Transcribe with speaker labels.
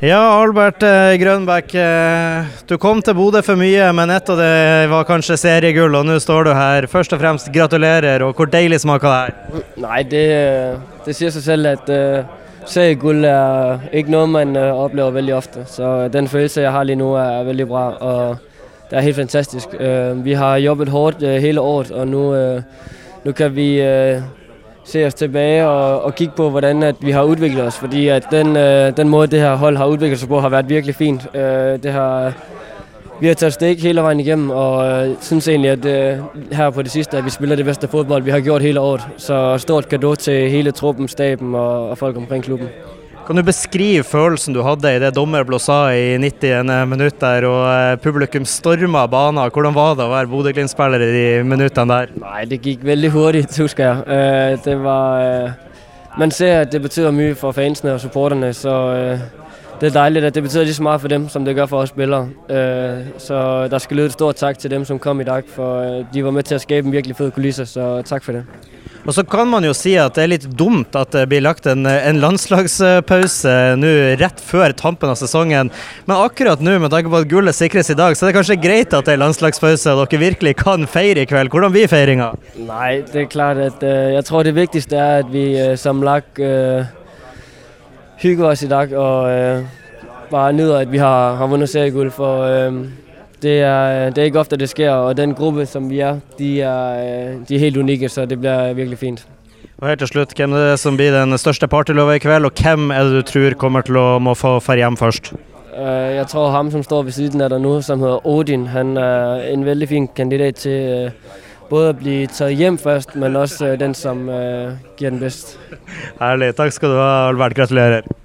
Speaker 1: Ja, Albert eh, Grønbæk. Eh, du kom til Bodø for mye, men et av det var kanskje seriegull, og nå står du her. Først og fremst gratulerer, og hvor deilig smaker det her?
Speaker 2: Nei, det, det sier seg selv at uh, seriegull er ikke noe man uh, opplever veldig ofte. Så den følelsen jeg har lige nå, er veldig bra, og det er helt fantastisk. Uh, vi har jobbet hardt hele året, og nå, nå kan vi se oss tilbake og, og kigge på hvordan vi har utviklet oss. Fordi at den, øh, den måten det her hold har utviklet seg på, har vært virkelig fint. Øh, det har, vi har tatt stik hele veien igennem, og øh, synes egentlig at her på det sidste, at vi spiller det beste fodbold, vi har gjort hele året. Så stort gave til hele truppen, staben og, og folk omkring klubben.
Speaker 1: Kan du beskrive følelsen du hadde i det dommer blåsa i 90 minutt der, og eh, publikum storma banen? Hvordan var det å være Bodø-Glimt-spiller i de minuttene der?
Speaker 2: Nei, Det gikk veldig hurtig, husker jeg. Eh, det var eh, Man ser at det betyr mye for fansene og supporterne, så det er deilig at det betyr like mye for dem som det gjør for oss spillere. Så der skal lyde et stort takk til dem som kom i dag, for de var med til å skape en virkelig fet kulisse, så takk for det.
Speaker 1: Og Så kan man jo si at det er litt dumt at det blir lagt en, en landslagspause nå rett før tampen av sesongen. Men akkurat nå, med tanke på at gullet sikres i dag, så er det kanskje greit at det er landslagspause og dere virkelig kan feire i kveld. Hvordan blir feiringa?
Speaker 2: Nei, det er klart at uh, jeg tror det viktigste er at vi uh, som lag uh, hygger oss i dag og bare nyter at vi har, har vunnet seriegull. For det er, det er, ikke ofte det skjer, og den gruppe som vi er, de er, de er helt unike, så det blir virkelig fint.
Speaker 1: Og helt til slutt, Hvem er det som blir den største partylova i kveld, og hvem er det du tror kommer til å må få dra hjem først?
Speaker 2: Uh, jeg tror han som står ved siden av deg nå, som heter Odin, han er en veldig fin kandidat til uh, både å bli tatt hjem først, men også uh, den som gir den best.
Speaker 1: Herlig. Takk skal du ha, Albert. Gratulerer.